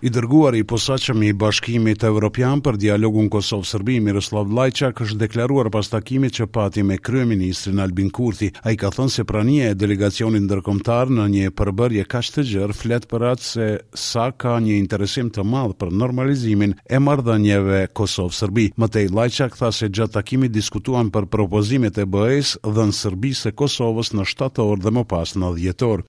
I dërguari i posaçëm i Bashkimit Evropian për dialogun Kosovë-Serbi, Miroslav Lajçak, është deklaruar pas takimit që pati me kryeministrin Albin Kurti. Ai ka thënë se prania e delegacionit ndërkombëtar në një përbërje kaq të gjerë flet për atë se sa ka një interesim të madh për normalizimin e marrëdhënieve Kosovë-Serbi. Më tej Lajçak tha se gjatë takimit diskutuan për propozimet e BE-së, dhënë Serbisë e Kosovës në shtator dhe më pas në dhjetor.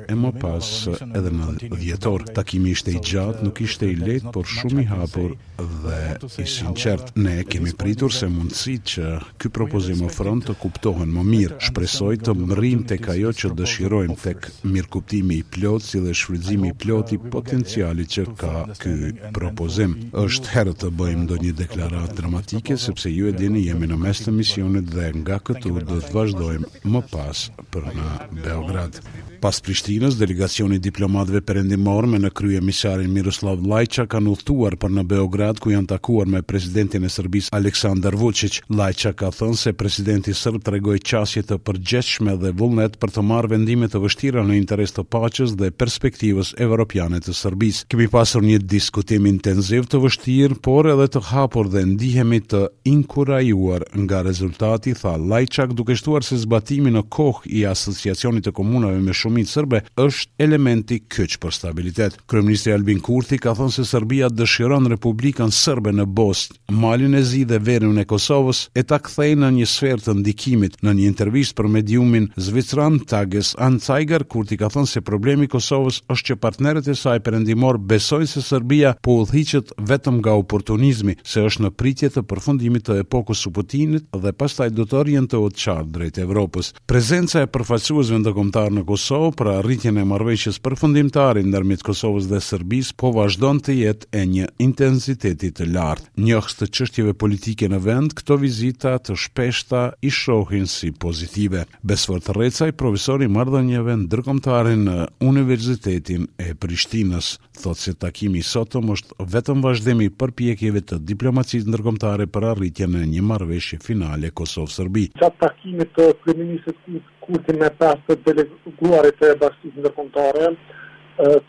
e më pas edhe në dhjetor. Takimi ishte i gjatë, nuk ishte i lehtë, por shumë i hapur dhe i sinqertë. Ne kemi pritur se mundësitë që ky propozim ofron të kuptohen më mirë. Shpresoj të mrrijmë tek ajo që dëshirojmë, tek mirëkuptimi i plotë si dhe shfrytëzimi i plotë i potencialit që ka ky propozim. Është herët të bëjmë ndonjë deklaratë dramatike, sepse ju e dini jemi në mes të misionit dhe nga këtu do të vazhdojmë më pas për në Beograd. Pas Prishtinës, delegacioni i diplomatëve perëndimorë me në krye emisarin Miroslav Lajçak kanë udhëtuar për në Beograd ku janë takuar me presidentin e Serbisë Aleksandar Vuçiq. Lajçak ka thënë se presidenti sërb tregoi qasje të përgjegjshme dhe vullnet për të marrë vendime të vështira në interes të paqes dhe perspektivës evropiane të Serbisë. Kemi pasur një diskutim intenziv të vështirë, por edhe të hapur dhe ndihemi të inkurajuar nga rezultati, tha Lajçak duke shtuar se zbatimi në kohë i Asociacionit të Komunave me shumicë sërbe është elementi kyç për stabilitet. Kryeministri Albin Kurti ka thënë se Serbia dëshiron Republikën Sërbe në Bosnjë, Malin e Zi dhe veriun e Kosovës e ta kthejë në një sferë të ndikimit. Në një intervistë për mediumin zvicran Tages Anzeiger, Kurti ka thënë se problemi i Kosovës është që partnerët e saj perëndimorë besojnë se Serbia po udhëhiqet vetëm nga oportunizmi se është në pritje të përfundimit të epokës së Putinit dhe pastaj do të orientohet qartë drejt Evropës. Prezenca e përfaqësuesve ndërkombëtarë në Kosovë për arritjen e marrëveshjes përfundimtare ndërmjet Kosovës dhe Serbisë po vazhdon të jetë e një intensiteti të lartë. Njohës të çështjeve politike në vend këto vizita të shpeshta i shohin si pozitive. Besfort Rrecaj, profesor i marrëdhënieve ndërkombëtare në Universitetin e Prishtinës. thotë se takimi i sotëm është vetëm vazhdim i përpjekjeve të diplomacisë ndërkombëtare për arritjen e një marrëveshje finale Kosovë-Serbi. Gjatë takimit të kryeministrit Kurti me pesë deleguarit e bashkësisë ndërkombëtare,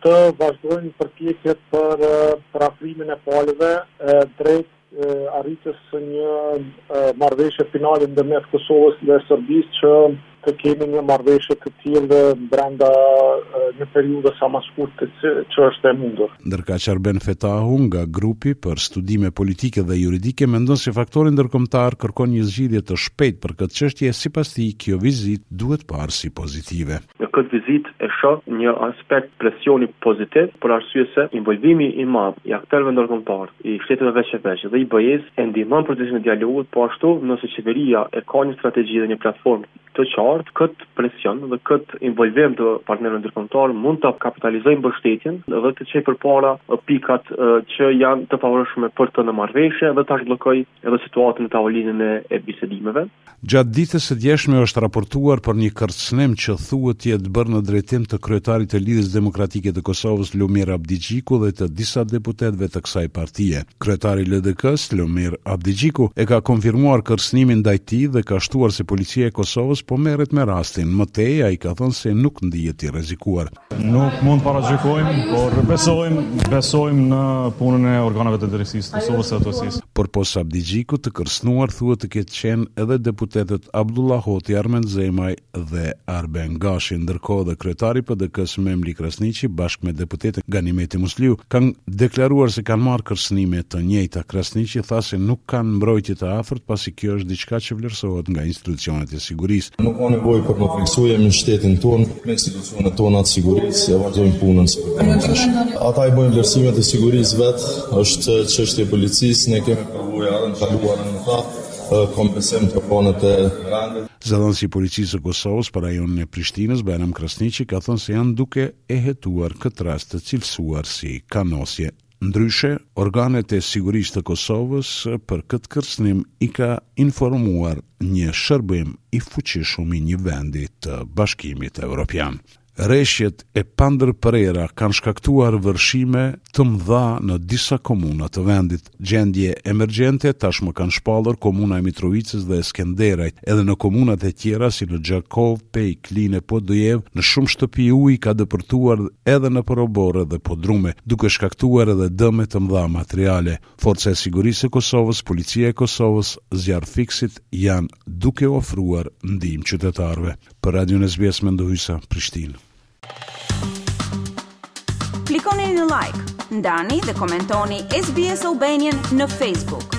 të vazhdojnë përpjekjet për përafrimin e palëve drejt arritjes së një marrëveshje finale ndërmjet Kosovës dhe Serbisë që të kemi një marrëveshje të tillë brenda një periudhe sa ma shkurt që është e mundur. Ndërkaq Arben Fetahu nga Grupi për Studime Politike dhe Juridike mendon se faktori ndërkombëtar kërkon një zgjidhje të shpejtë për këtë çështje sipas tij kjo vizitë duhet parë si pozitive. Në këtë vizitë e shoh një aspekt presioni pozitiv për arsye se involvimi i madh i aktorëve ndërkombëtarë, i shteteve veç e veç dhe i BE-së e ndihmon procesin e dialogut, po ashtu nëse qeveria e ka një strategji dhe një platformë të qartë, këtë presion dhe këtë involvim të partnerëve ndërkombëtarë mund ta kapitalizojë në mbështetje dhe të çojë përpara pikat që janë të favorshme për të në marrëveshje dhe ta zhbllokojë edhe situatën në tavolinën e bisedimeve. Gjatë ditës së djeshme është raportuar për një kërcënim që thuhet të jetë bërë në drejtim të kryetarit të Lidhjes Demokratike të Kosovës, Lumir Abdixhiku dhe të disa deputetëve të kësaj partie. Kryetari i LDK-së, Lumir Abdixhiku, e ka konfirmuar kërcënimin ndaj tij dhe ka shtuar se Policia e Kosovës po merret me rastin. Më tej, ai ka thënë se nuk ndihet i rrezikuar. Nuk mund të paragjykojmë, por besojmë, besojmë në punën e organeve të drejtësisë të Kosovës së Atosisë. Por pos Abdixhikut të kërcënuar thuhet të ketë qenë edhe deputetët Avdullah Hoti, Armend Zemaj dhe Arben Gashi, ndërkohë dhe kryetari i PDK-së Memli Krasniqi bashkë me deputeten Ganimete Musliu kanë deklaruar se kanë marrë kërcënime të njëjta. Krasniqi tha se nuk kanë mbrojtje të afërt pasi kjo është diçka që vlerësohet nga institucionet e sigurisë. Nuk ka nevojë për t'u frikësuar, jemi në shtetin tonë, tona të sigurisë e vazhdojmë punën si përdorim tash. Ata i bojnë vlerësimet e sigurisë vetë, është çështje e policisë, ne kemi përvojë edhe në të kaluarën me ta, kom besim te organet e rendit. Zëdhënësi i policisë së Kosovës për rajonin e Prishtinës, Bajram Krasniqi, ka thënë se janë duke e hetuar këtë rast të cilësuar si kanosje. Ndryshe, organet e sigurisë të Kosovës për këtë kërcënim i ka informuar një shërbim i fuqishëm i një vendi të Bashkimit Evropian. Reshjet e pandërprera kanë shkaktuar vërshime të mëdha në disa komuna të vendit. Gjendje emergjente tashmë kanë shpallur komuna e Mitrovicës dhe e Skenderajt. Edhe në komunat e tjera si në Gjakovë, Pejë, Klinë e Podujevë, në shumë shtëpi uji ka depërtuar edhe nëpër oborre dhe podrume, duke shkaktuar edhe dëme të mëdha materiale. Forca e Sigurisë së Kosovës, Policia e Kosovës, zjarrfikësit janë duke ofruar ndihmë qytetarëve. Për Radion SBS Mendo Hysa, Prishtinë. Klikoni në like, ndani dhe komentoni SBS Albanian në Facebook.